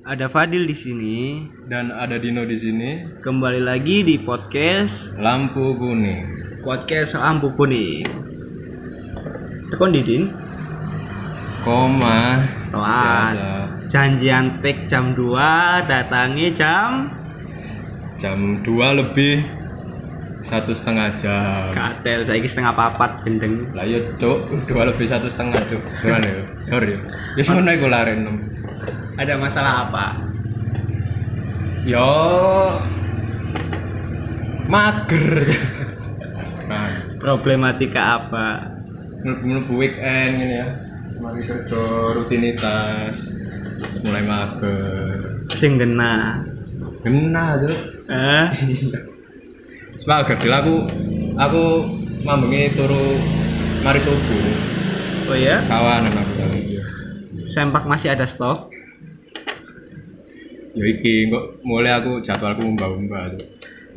Ada Fadil di sini. dan ada Dino di sini. Kembali lagi di podcast Lampu kuning. podcast lampu kuning. Tekon Didin. Koma. Telat. Biasa. Janjian take jam 2, datangi jam Jam 2 lebih satu setengah jam. katel saiki setengah papat gendeng. Lah yo cuk, 2 lebih satu setengah cuk. Gimana yo? Sorry. yo. Ya sono iku laren. Ada masalah apa? Yo mager. Nah, Problematika apa? mlebu weekend gini ya. Mari kerja rutinitas. Mulai mager. Sing gena. Genah cuk. Eh, Sebagai gerdil aku aku mambengi turu mari subuh oh ya, kawanan aku sempak masih ada stok. Ya iki kok mulai aku jadwalku mbah-mbah. tuh.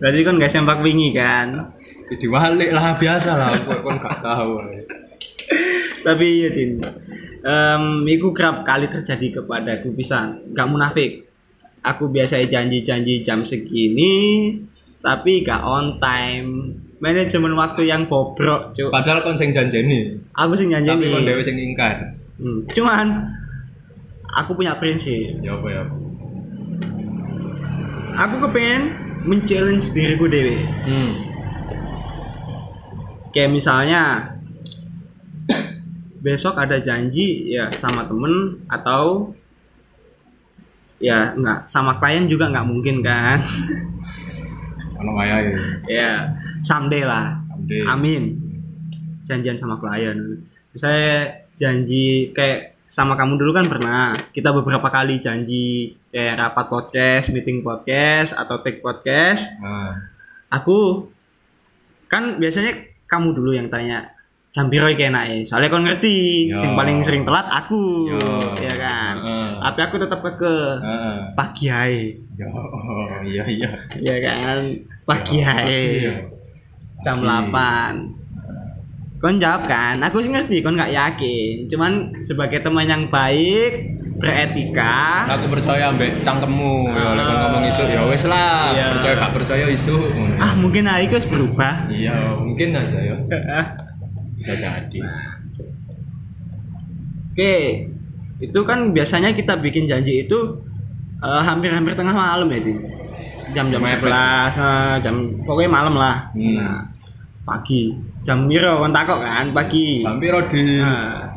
Berarti kan gak sempak wingi kan? Ya Diwalik lah biasa lah kok kon gak tahu. Tapi iya Din, Em, itu kerap kali terjadi kepadaku bisa gak munafik. Aku biasa janji-janji jam segini, tapi gak on time. Manajemen waktu yang bobrok, cuk. Padahal kon sing janjeni. Aku sih Tapi janji kon dhewe sing ingkar. Hmm, Cuman aku punya prinsip. Ya apa ya? Aku kepengen men-challenge diriku dewe. Hmm. Kayak misalnya besok ada janji ya sama temen atau ya nggak sama klien juga nggak mungkin kan Ono wayahe. ya someday lah Amde. amin janjian sama klien misalnya janji kayak sama kamu dulu kan pernah kita beberapa kali janji kayak rapat podcast meeting podcast atau take podcast Nah, aku kan biasanya kamu dulu yang tanya jam piro iki enake soalnya kon ngerti Yo. sing paling sering telat aku Yo. ya kan Heeh. tapi aku tetap keke heeh. pagi ae Ya, oh, iya iya. ya kan pagi ae jam Pagi. 8 kon jawab kan aku sih ngerti kon nggak yakin cuman sebagai teman yang baik beretika Aku percaya ambek cangkemmu. Ya kon Ah. ngomong isu ya wis lah. Iya. Percaya gak percaya isu. ah mungkin hari itu berubah Iya, mungkin aja ya. Bisa jadi. Oke, itu kan biasanya kita bikin janji itu eh, hampir-hampir tengah malam ya, Din. Jam-jam. 11, eh, jam pokoknya malam lah. Hmm. Nah, pagi. Jam piro kon takok kan pagi. Jam piro di? Nah,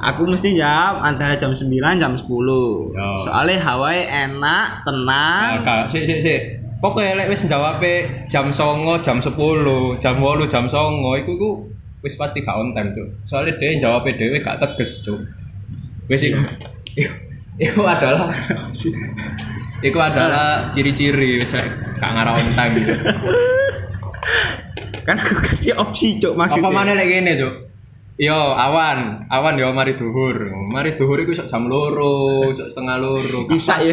aku mesti jawab antara jam 9 jam 10. Ya. Soalnya Hawaii enak, tenang. Nah, sik sik sik. Pokoknya lek wis jawabe jam 09, jam 10, jam 8, jam 09 iku iku wis pasti gak on time, Cuk. Soalnya dhewe jawabe dhewe gak tegas, Cuk. Wis iku. iku- adalah Iku adalah ciri-ciri wis gak ngarah on time. Cuk. Kan aku kasih opsi, Cuk, maksudnya. Apa mana lek ngene, Cuk? Yo awan, awan yo mari duhur. Mari duhur iku sok jam loro, sok setengah loro. Bisa ya.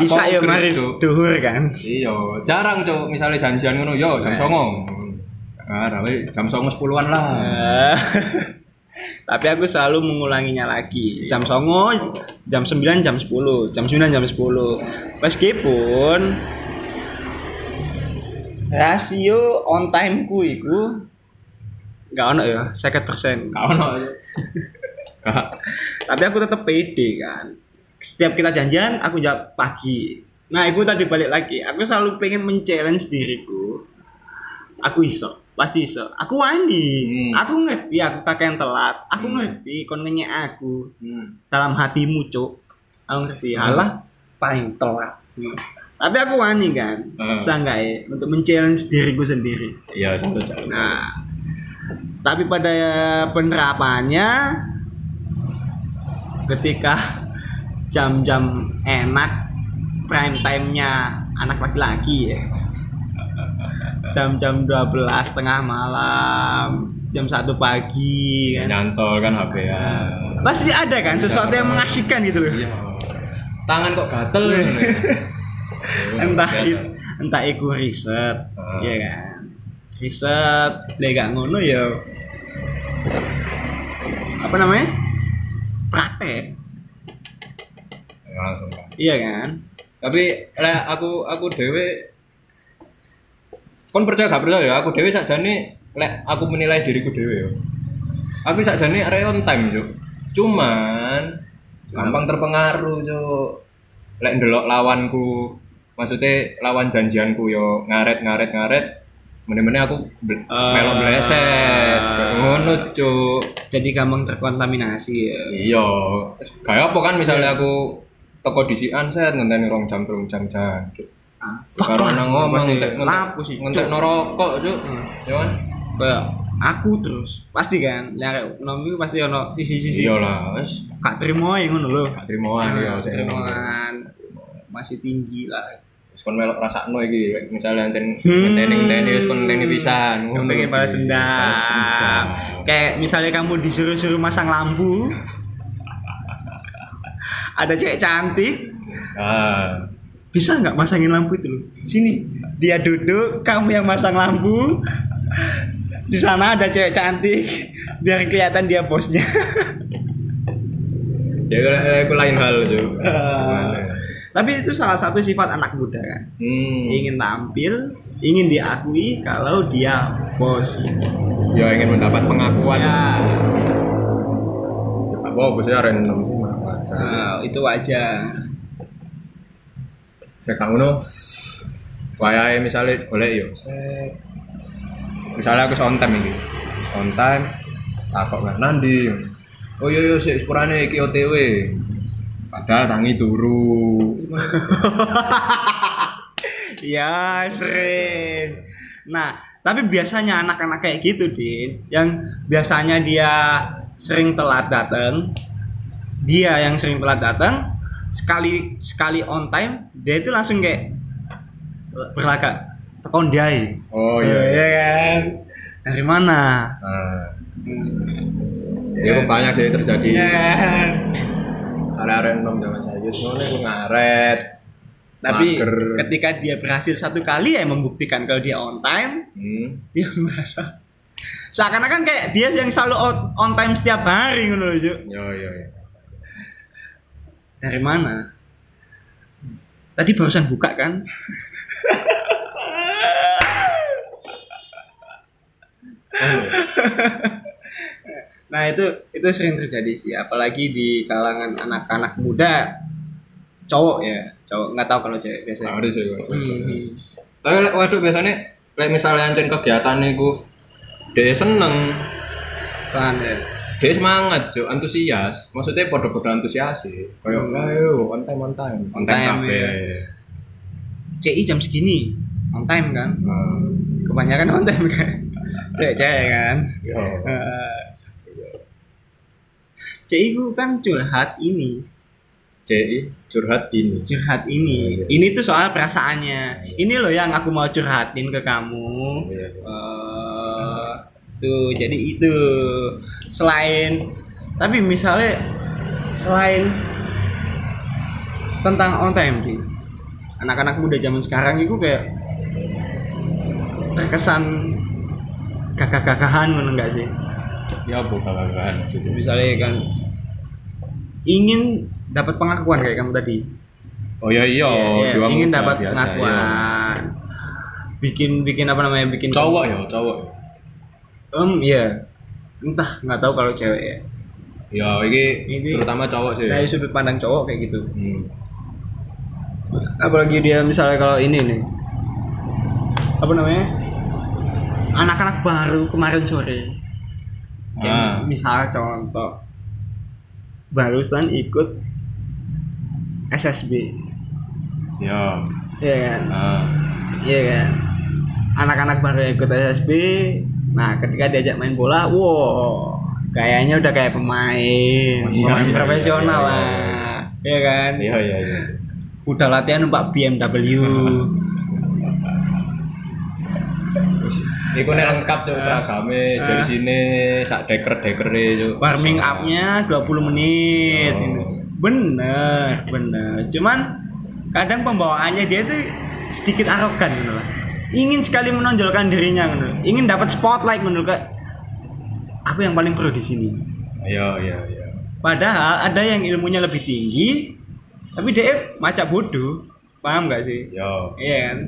Bisa ya mari duhur kan. Iya, jarang cok misalnya janjian ngono, yo jam Nah. songo. Nah, rawe jam songo sepuluhan lah. Eh, Tapi aku selalu mengulanginya lagi. Jam songo, jam 9, jam 10. Jam 9, jam 10. Meskipun rasio on time ku iku nggak ono ya, 50%. Kau no. Kak, Tapi aku tetap pede kan. Setiap kita janjian, aku jawab pagi. Nah, itu tadi balik lagi. Aku selalu pengen men-challenge diriku. Aku iso, pasti iso. Aku wani. Hmm. Aku ngerti aku pakaian telat. Aku Hmm. ngerti kon aku hmm. dalam hatimu, Cuk. Aku ngerti. Hmm. Halah paling telat. Tapi aku wani kan. Hmm. Sanggai untuk men-challenge diriku sendiri. Iya, satu jam. Nah, tapi pada penerapannya ketika jam-jam enak prime time-nya anak laki-laki ya. Jam-jam 12 tengah malam, jam 1 pagi kan. Nyantol kan HP ya. Pasti ada kan sesuatu yang mengasihkan gitu loh. Iya. Tangan kok gatel. entah Biasa. itu entah itu riset Ah. ya kan? Riset lek gak ngono ya apa namanya? Praktek. Melangsungkan Iya kan? tapi lek aku aku dewe kon percaya gak percaya ya? Aku dewe sakjane lek aku menilai diriku dewe ya. Aku sakjane arek on time cuk. Cuman gampang terpengaruh cuk. Lek ndelok lawanku maksudnya lawan janjianku yo ngaret ngaret ngaret meneh-meneh aku ble- Ah. melok bleset ngono cuk Jadi gampang terkontaminasi ya. iya kayak apa kan misalnya aku toko disian set ngenteni rong jam telung jam jam cuk Ah, nang ngomong ngentek lapu sih. ngentek rokok cuk. Hmm. Ya kan? Kayak aku terus pasti kan yang nom itu pasti ono sisi-sisi Iya lah, wis gak terima ya ngono lho gak ya sik ngono. terimaan masih tinggi lah kon melok rasakno iki, misalnya enten Hmm. ngenteni-ngenteni wis kon ngenteni pisan. pengen balas dendam. kayak misalnya kamu disuruh-suruh masang lampu. Ada cewek cantik. Ah, bisa nggak masangin lampu itu loh sini. Dia duduk kamu yang masang lampu. Di sana ada cewek cantik. Biar kelihatan dia bosnya. Ya kalau aku lain hal cuk. Tapi itu salah satu sifat anak muda kan Hmm. ingin tampil ingin diakui kalau dia bos Ya ingin mendapat pengakuan. ya Apa bosnya random sih mah wajar. nah, itu wajar Nek kang ngono. Wayahe misale golek yo. set. Misalnya aku on time iki. On time takok nggak nandi. Oh iya iya sik sepurane iki OTW. Padahal tangi turu. ya sering nah tapi biasanya anak-anak kayak gitu din yang biasanya dia sering telat datang dia yang sering telat datang sekali sekali on time dia itu langsung kayak berlagak tekon dia Oh iya. iya. kan dari mana Nah, ya banyak sih terjadi. Iya Area random zaman saya ngono iku ngaret. tapi Mager. ketika dia berhasil satu kali ya membuktikan kalau dia on time Hmm. dia merasa seakan-akan kayak dia yang selalu on, on time setiap hari ngono loh. Yo yo yo. dari mana tadi barusan buka kan nah itu itu sering terjadi sih. Apalagi di kalangan anak-anak muda cowok ya. Cowok nggak tahu kalau cewek biasanya. Harus ya. Hmm. Tapi lek- waduh biasanya lek misalnya ancen kegiatan niku dia seneng, kan ya? Dia semangat, jo, antusias. Maksudnya podo-podo antusias sih. Kayak ayo on time on time, on time ya. CI jam segini. On time kan? Nah, kebanyakan on time kan? Cewek-cewek kan? Yo. Eh, CI ku kan curhat ini CI curhat ini. curhat ini Iya. ini tuh soal perasaannya ini loh yang aku mau curhatin ke kamu Iya. Eh, tuh jadi itu selain tapi misalnya selain tentang on time sih anak-anak muda zaman sekarang itu kayak terkesan gagah-gagahan ngono enggak sih Ya bukan kan. misalnya kan ingin dapat pengakuan kayak kamu tadi Oh iya iya, Iya, iya, jiwa ingin dapat biasa, pengakuan bikin bikin apa namanya bikin iya. Cowok ya, cowok. Em, iya. Entah, nggak tahu kalau cewek ya. Ya, ini, Ini- terutama cowok sih. Dari sudut pandang cowok kayak gitu. Hmm. Apalagi dia misalnya kalau ini nih. Apa namanya? Anak-anak baru kemarin sore. Kayak Ah. misal contoh. Barusan ikut SSB. Ya. Iya kan? Iya kan? Anak-anak baru ikut SSB. Nah, ketika diajak main bola, wow, kayaknya udah kayak pemain, Iya, pemain iya, profesional iya, iya, lah. Iya kan? iya iya iya. Udah latihan numpak BMW. Iku nek lengkap tuh seragame, Ah. dari sini sak deker-dekere tuh. Warming up-nya 20 menit. Oh. Bener, bener. Cuman kadang pembawaannya dia tuh sedikit arogan gitu loh. Ingin sekali menonjolkan dirinya gitu. Ingin dapat spotlight gitu kayak aku yang paling pro di sini. Iya iya iya. Padahal ada yang ilmunya lebih tinggi, Tapi dia macak bodoh. Paham gak sih? Yo. Iya kan?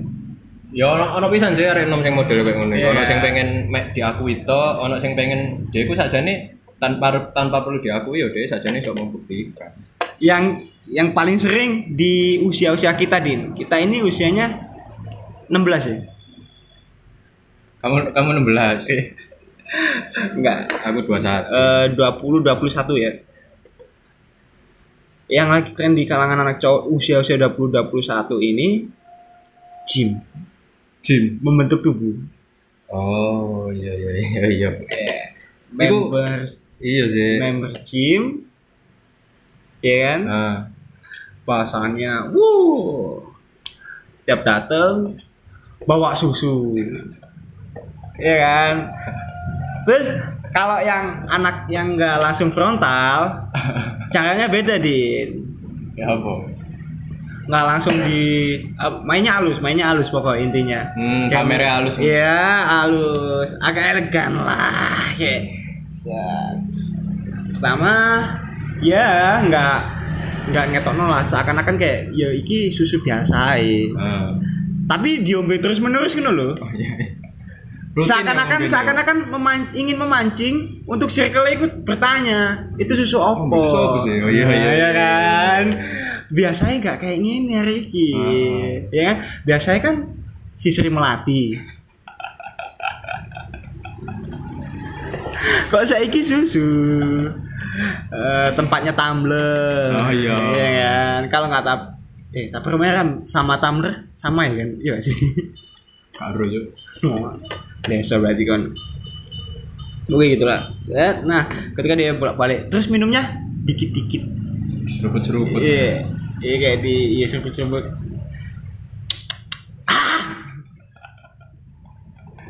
Ya ono ono pisan sih arek nom sing model kayak ngono. Iya. Ono sing pengen mek diakui to, ono sing pengen dia iku sakjane tanpa tanpa perlu diakui ya dia sakjane sok membuktikan. Yang yang paling sering di usia-usia kita, Din. Kita ini usianya 16 ya? Kamu kamu 16. Enggak. Aku 21. Eh 20 21 ya. Yang lagi tren di kalangan anak cowok usia-usia 20 21 ini gym, Jim. membentuk tubuh. Oh, iya iya iya iya. Eh, Iku- member Iya sih. member gym ya kan Nah, pasangannya wow setiap datang bawa susu ya kan terus kalau yang anak yang nggak langsung frontal caranya beda din ya apa? Nggak langsung di eh, mainnya halus mainnya halus pokok intinya Hmm, Kayak- kameranya halus. iya halus agak elegan lah kayak pertama ya nggak nggak ngetok lah seakan-akan kayak ya iki susu biasa ya. Nah. tapi diombe terus menerus gitu loh Oh iya. iya. Rutin seakan-akan ya ya. seakan-akan meman- ingin memancing untuk circle ikut bertanya itu susu opo Oh, susu apa sih? Oh, iya, iya, Nah, iya. kan biasanya nggak kayak gini hari ini Ah. ya kan biasanya kan si Sri Melati kok saiki susu Eh, tempatnya tumbler Oh, iya. Iya kan kalau nggak tap eh tapi merah sama tumbler sama ya kan iya sih Karo yuk. Desa berarti kan. Oke gitu lah. Set. Nah, ketika dia bolak balik, terus minumnya dikit-dikit. Seruput-seruput. Iya, iya kayak di iya seruput-seruput. Ah!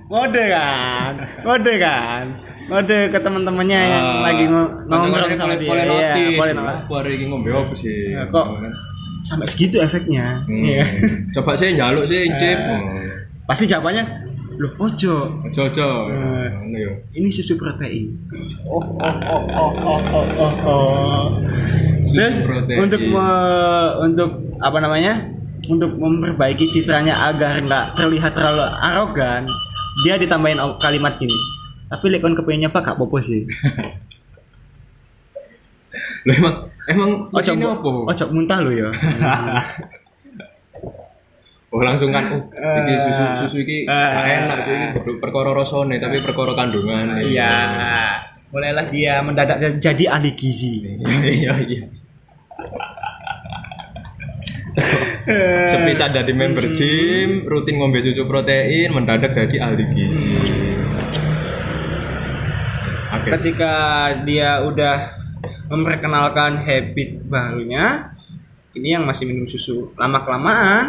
Ngode kan, ngode kan, ngode ke teman-temannya yang Ah, lagi ngo- nongkrong kadang-kadang sama dia. boleh Iya, notice. boleh notice. Aku hari ini ngombe apa sih? Ya, kok sampai segitu efeknya. Hmm. Iya. Coba sih njaluk sih incip. Eh. Pasti jawabannya, loh ojo. Eh. Ngono yo. ini susu protein. Oh, oh, oh, oh, oh, oh, oh, oh. Terus Susu protein. untuk me- untuk apa namanya? Untuk memperbaiki citranya agar nggak terlihat terlalu arogan, dia ditambahin kalimat gini. Tapi lek kon kepengen nyoba gak apa-apa sih. Lah emang emang Ojo ini mu- apa? Ojo muntah lo ya. Oh langsung kan oh iki susu susu iki Eh. gak enak cuy iki kudu perkara rasane tapi perkara kandungan. Iya. Mulailah dia mendadak jadi ahli gizi. Iya iya. Sepisah dari member gym, rutin ngombe susu protein, mendadak jadi ahli gizi. Oke. ketika dia udah memperkenalkan habit barunya ini yang masih minum susu lama kelamaan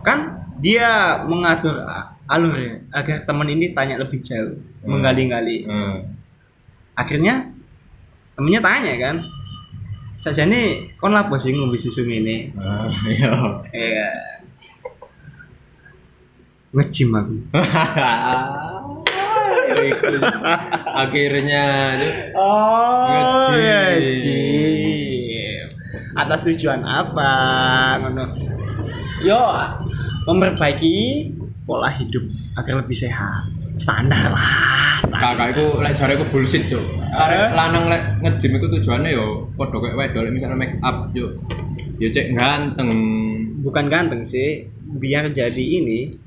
kan dia mengatur a- alur ya agar teman ini tanya lebih jauh Hmm. menggali-gali Hmm. akhirnya temennya tanya kan saja nih kon lapo sih ngombe susu ini Ah, iya. iya ngejim aku Akhirnya. Oh, Nge-gym. nge-gym. Atas tujuan apa? Ngono. Yo, memperbaiki pola hidup agar lebih sehat. Standar lah. Kakak iku lek jare iku bullshit, Cuk. Arek lanang lek nge-gym iku tujuannya yo padha kayak wedok lek misalnya make up, Cuk. Ya cek ganteng. Bukan ganteng sih, biar jadi ini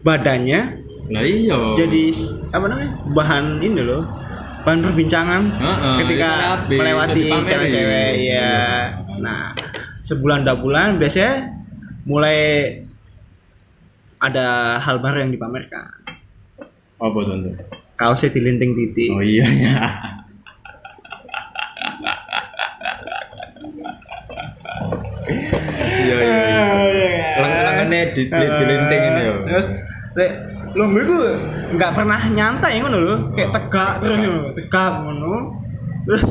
badannya Lah iya. jadi apa namanya? bahan ini loh. Bahan perbincangan Heeh, ketika bisa habis, melewati cewek-cewek ya. Iya. Nah, sebulan dua bulan biasanya mulai ada hal baru yang dipamerkan. Apa tuh? Kaosnya dilinting titik. Oh iya ya. Iya iya. Di di dilinting ini yo. Terus lek lomba itu nggak pernah nyantai ngono lho, kayak tegak terus ngono, tegak ngono. Terus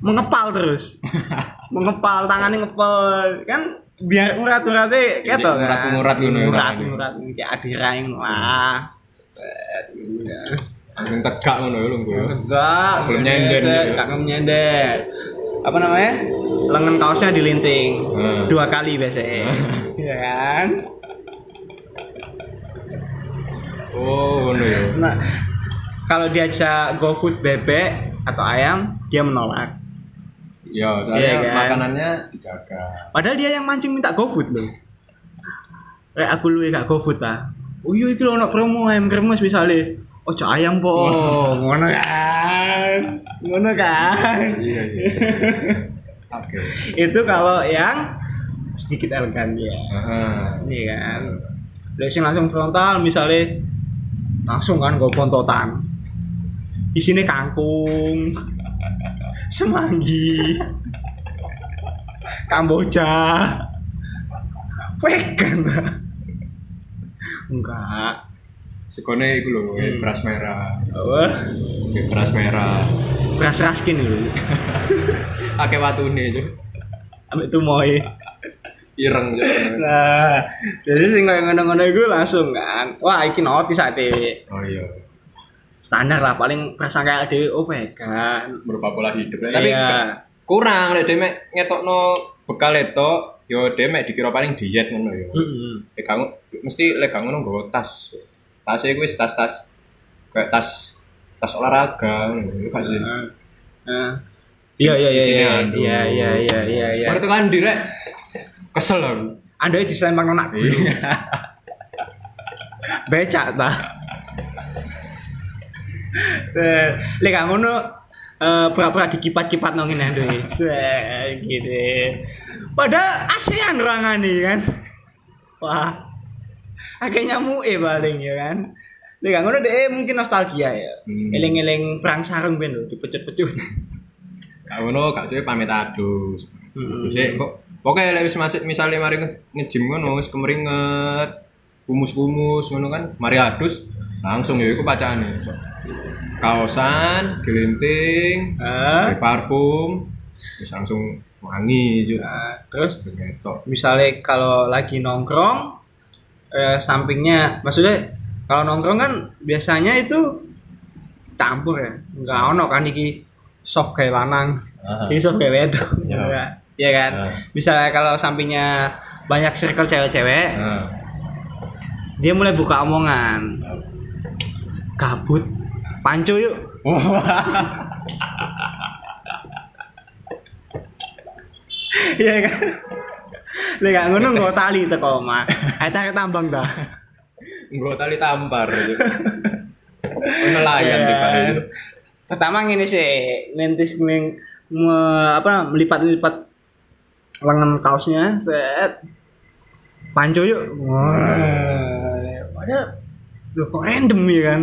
mengepal terus. mengepal tangannya ngepal kan biar urat-uratnya Jadi ketok ngurat-ngurat ngono ya, ngurat kayak adirain lah. Langsung tegak ngono ya lho gue. Enggak, Belum nyender, gitu. belum nyender. apa namanya lengan kaosnya dilinting Hmm. dua kali biasanya ya kan Oh, ngono ya. nah kalau diajak GoFood bebek atau ayam dia menolak Ya, soalnya Iya kan? makanannya dijaga. padahal dia yang mancing minta GoFood loh Rek aku lu gak GoFood ta oh iya itu ono promo ayam kremes misalnya oh cok ayam po ngono kan ngono kan Iya, iya. Oke. itu kalau yang sedikit elegan ya Heeh. Iya kan. Lek sing langsung frontal misalnya langsung kan gue pontotan. Isinya kangkung, semanggi, kamboja, vegan. Enggak. Sekone iku lho, Hmm. beras merah. Apa? Beras merah. Beras raskin itu. Akeh watune, Cuk. Ambek tumoy. Ireng. Nah, jadi sing ngono-ngono iku langsung kan. Wah, iki notis ade. Oh iya. Standar lah paling prasangka kayak dhewe oh vegan. Berupa pola hidup. Tapi Iya. kurang lek dhewe mek ngetokno bekal itu, yo dhewe dikira paling diet ngono yo. Heeh. Lek kamu mesti lek kamu nggo tas. Tas iku wis tas-tas kayak tas tas olahraga ngono yo gak sih. Nah. Iya iya iya Isinya iya aduh. iya iya iya iya iya. Baru tekan direk. Kesel aku. Anda di selempang nonak. Becak ta. Eh, Lek ngono eh pura-pura dikipat-kipat ngene ando gitu. Padahal ASEAN rangane kan. Wah. Akeh nyamuke paling ya kan. Lek ngono deh mungkin nostalgia ya. Hmm. Eling-eling perang sarung ben lho dipecut-pecut. Gak ngono gak suwe pamit adus. Hmm. Terus kok pokoknya lek wis masih misalnya mari nge- nge-gym ngono wis kemeringet kumus-kumus ngono kan mari adus langsung ya iku pacane. Kaosan, gelinting, Ah. parfum, terus langsung wangi juga. Nah, terus Begitu. misalnya kalau lagi nongkrong eh, sampingnya maksudnya kalau nongkrong kan biasanya itu campur ya nggak ono kan iki soft kayak lanang Aha. ini soft kayak wedok Ya. ya. Iya kan Ya. misalnya kalau sampingnya banyak circle cewek-cewek Nah. dia mulai buka omongan kabut pancu yuk iya kan Lek gak ngono nggo tali teko omah. Ae tarik tambang dah. Nggo tali tampar. Nelayan di Iya. kali. Pertama ngene sih, ngentis ngeng me- apa melipat-lipat lengan kaosnya, set. Panco yuk. Wah. Padahal loh kok random ya kan.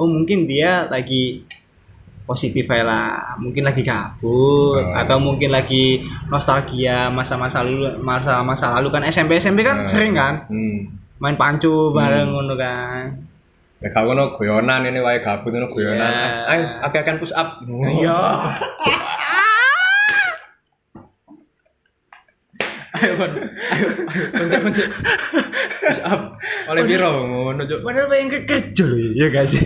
Oh mungkin dia lagi positif aja lah mungkin lagi kabut Oh. atau mungkin lagi nostalgia masa-masa lalu masa-masa lalu kan SMP SMP kan Nah. sering kan Hmm. main pancu bareng Hmm. kan Ya kau ngono guyonan ini wae gabut ngono guyonan. Ayo akeh akan push up. iya Ayo kon. Ayo ayo pencet pencet. Push up. Oleh piro ngono juk. padahal pengen ke kerja loh ya gak sih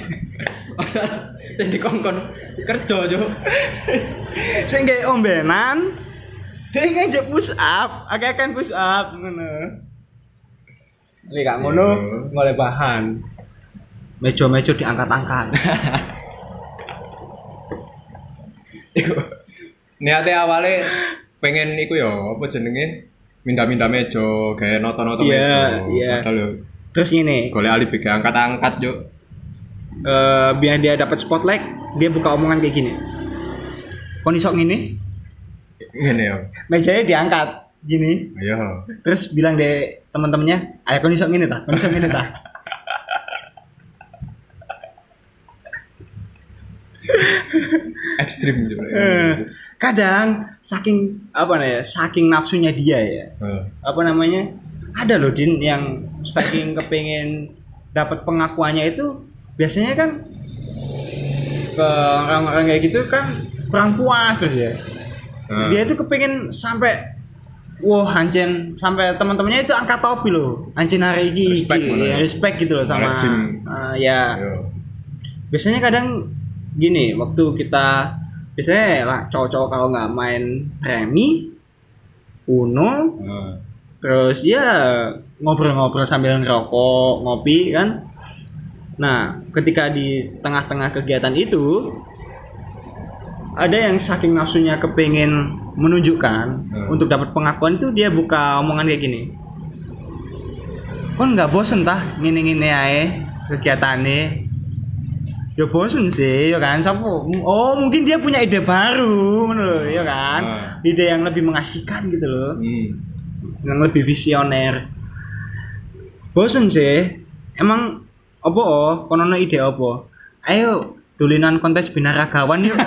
Sing dikongkon kerja juk. saya kayak ombenan dia ngajak push up agak kan push up ngono Ini gak ngono Iya. ngoleh bahan meja-meja diangkat-angkat Iku. Niate awale pengen iku ya apa jenenge? Minda-minda meja, gawe noto-noto Iya, meja. iya. Padahal yo terus gini golek alibi gawe angkat-angkat juk. eh biar dia dapat spotlight dia buka omongan kayak gini kon iso ngini Ngene yo. mejanya diangkat gini Ayo. terus bilang deh teman-temannya ayo kon ngini ta kon ngini ta Ekstrim. Eh, kadang saking apa ya saking nafsunya dia ya Eh. apa namanya ada loh din yang saking kepengen dapat pengakuannya itu biasanya kan ke orang-orang kayak gitu kan kurang puas terus ya Eh. dia itu kepengen sampai wah anjen sampai teman-temannya itu angkat topi loh anjen hari ini Respect gitu, ya, respect gitu loh sama. Ah, ya Yo. biasanya kadang gini waktu kita biasanya lah cowok-cowok kalau nggak main remi uno Heeh. terus ya ngobrol-ngobrol sambil ngerokok ngopi kan nah ketika di tengah-tengah kegiatan itu ada yang saking nafsunya kepengen menunjukkan Hmm. untuk dapat pengakuan itu dia buka omongan kayak gini kon nggak bosen tah ngini-ngini ae kegiatannya ya bosen sih ya kan Sapu? oh mungkin dia punya ide baru ngono loh ya kan Hmm. ide yang lebih mengasihkan gitu loh Hmm. yang lebih visioner bosen sih emang apa oh konono ide apa ayo dulinan kontes binaragawan yuk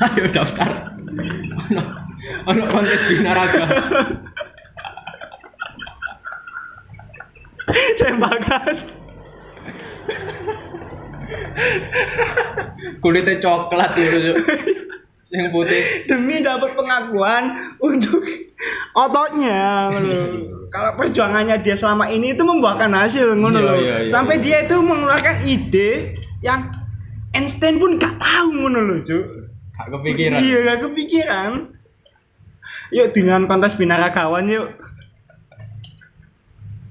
Ayo daftar. Ono ono kontes binaraga. tembakan Kulitnya coklat gitu. Yang putih. demi dapat pengakuan untuk ototnya kalau perjuangannya dia selama ini itu membuahkan hasil ngono Iya, loh iya, iya, sampai iya. dia itu mengeluarkan ide yang Einstein pun gak tahu ngono loh Cuk. Gak kepikiran. Iya, gak kepikiran. Yuk dengan kontes binaragawan yuk.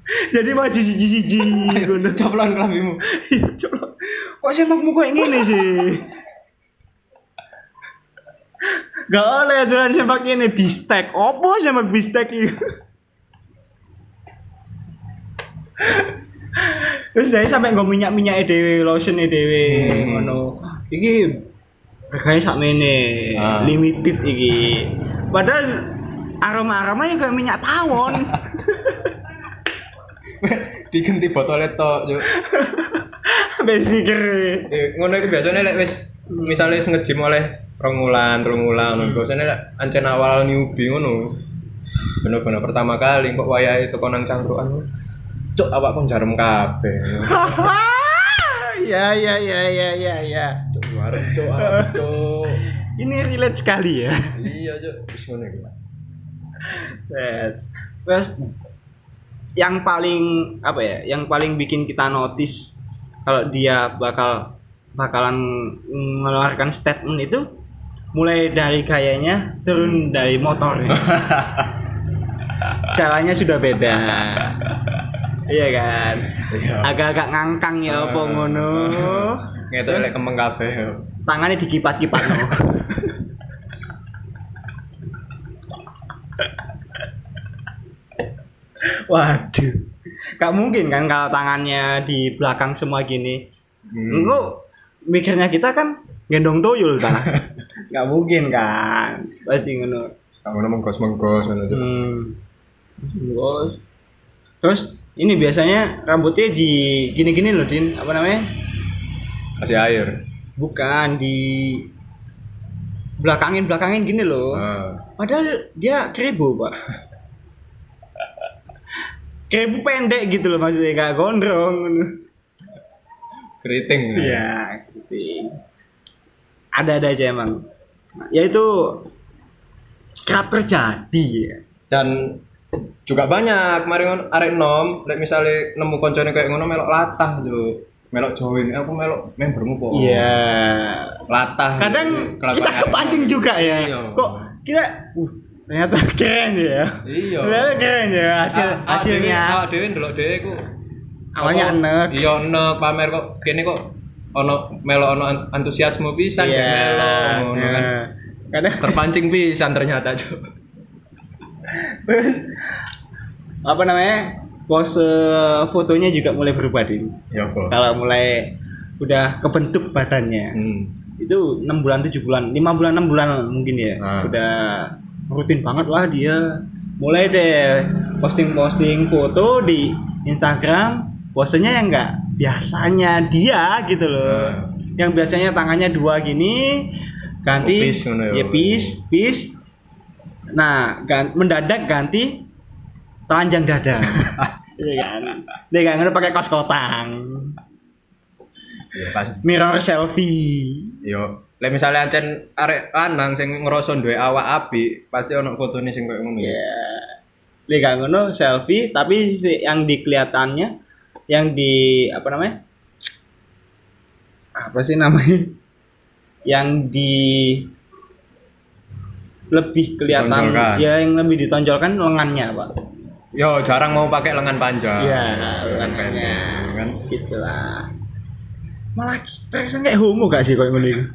Jadi siji-siji Ayo, ngono. Coplon kelambimu. Iya, coba. Kok semakmu kok ngene sih? Gak oleh jalan sepak ini bistek. Opo sepak bistek itu? Terus dari sampai nggak minyak minyak dewe, lotion dewe, Hmm. ngono. Iki harganya sak mene, Ah. limited iki. Padahal aroma aromanya kayak minyak tawon. Diganti botolnya tok, Cuk. Sampai stiker. Eh, ngono itu biasanya lek wis misalnya wis ngejim oleh rong wulan, rong wulan, ngono. biasanya lek ancen awal newbie ngono. Bener-bener pertama kali kok wayahe teko nang cangkrukan. Cuk, awak kon jarum kabeh. ya ya ya ya ya ya. Cuk, warung cuk, cuk. Ini relate sekali ya. Iya, cuk. Wis ngono iki. Yes. Terus yang paling apa ya? Yang paling bikin kita notice kalau dia bakal bakalan mengeluarkan statement itu mulai dari gayanya turun dari motornya. Jalannya sudah beda. Iya kan? Iya. Agak-agak ngangkang ya apa ngono. Ngetok kembang kabeh. Tangannya dikipat-kipat no. Waduh. Gak mungkin kan kalau tangannya di belakang semua gini. Hmm. Engko mikirnya kita kan gendong tuyul ta. Gak mungkin kan. Pasti ngono. Ngono menggos-menggos ngono. Hmm. Terus Terus ini biasanya rambutnya di gini-gini loh, Din. Apa namanya? Kasih air. Bukan di belakangin belakangin gini loh. Ah. Padahal dia keribu pak. keribu pendek gitu loh maksudnya gak gondrong. Keriting. Iya, gitu. Ada-ada aja emang. Ya itu kerap terjadi ya. dan juga banyak kemarin ngono, arek nom lek misale nemu koncone kayak ngono melok latah yo melok join Eh, aku melok membermu kok Iya. latah Kadang kita arek kepancing juga ya. iya. Kok kita uh ternyata keren ya. iya Ternyata keren ya hasil Ah, ah, hasilnya. dewe- ah, dewe ndelok dewe ku Awalnya enek. iya enek pamer kok kene kok ono melo ono an- antusiasme pisan Iya. kayak melo ngono kan Nah, Kadang terpancing pisan ternyata Cuk. terus apa namanya pose fotonya juga mulai berubah din ya apa kalau mulai udah kebentuk badannya hmm. itu enam bulan tujuh bulan lima bulan enam bulan mungkin ya Ah. udah rutin banget lah dia. Mulai deh posting posting foto di Instagram posenya yang enggak biasanya dia gitu loh. Ah. yang biasanya tangannya dua gini ganti Oh, peace ya. ya peace peace. Nah gan- mendadak ganti telanjang dada. Iya kan? Dia pakai kaos kotang ya pasti mirror selfie. Yo, lek misalnya ancen arek lanang sing ngerasa duwe awak api, pasti ono fotone sing koyo ngono. ya dia nggak ngono selfie tapi yang di kelihatannya yang di apa namanya apa sih namanya yang di lebih kelihatan Ditonjolkan. ya yang lebih ditonjolkan lengannya pak Yo jarang mau pakai lengan panjang. Iya, lengan pendek, kan. gitulah malah kita kayak homo gak sih kayak gini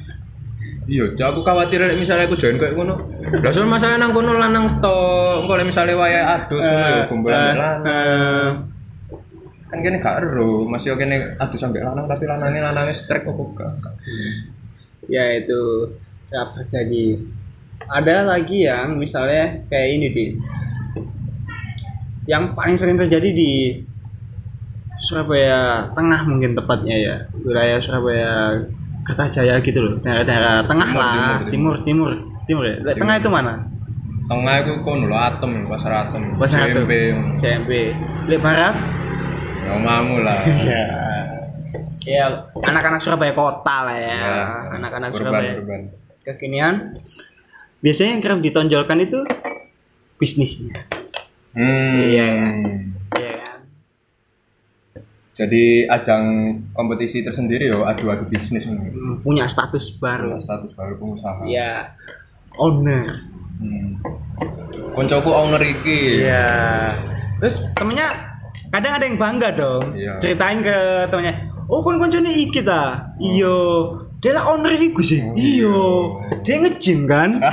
Iya, aku khawatir lek misalnya aku join kayak ngono. Lah soal masalah nang kono lanang to, engko lek misalnya waya adus ngono ya gombal Eh, lanang. eh, Kan kene gak ero, masih yo kene adus sampe lanang tapi lanange lanange strek kok gak. ya itu ya terjadi ada lagi yang misalnya kayak ini di yang paling sering terjadi di Surabaya Tengah mungkin tepatnya ya wilayah Surabaya Kertajaya gitu loh daerah-daerah tengah Timur, lah timur, timur timur timur ya Lek tengah itu mana Tengah iku kono lho atem, pasar atem. Pasar Atom. CMP. CMP Lek barat Ya mamu lah. ya ya anak-anak Surabaya kota lah ya Ya, anak-anak urban, Surabaya urban. kekinian biasanya yang kerap ditonjolkan itu bisnisnya Hmm. Iya. Iya? Jadi ajang kompetisi tersendiri yo adu-adu bisnis ini. Hmm, punya status baru Status baru pengusaha. ya owner Hmm. Koncoku owner iki. Iya. terus temennya kadang ada yang bangga dong Iya. ceritain ke temennya oh kon koncone iki ta iyo dia lah owner iku sih Oh, iyo iya. dia nge-gym kan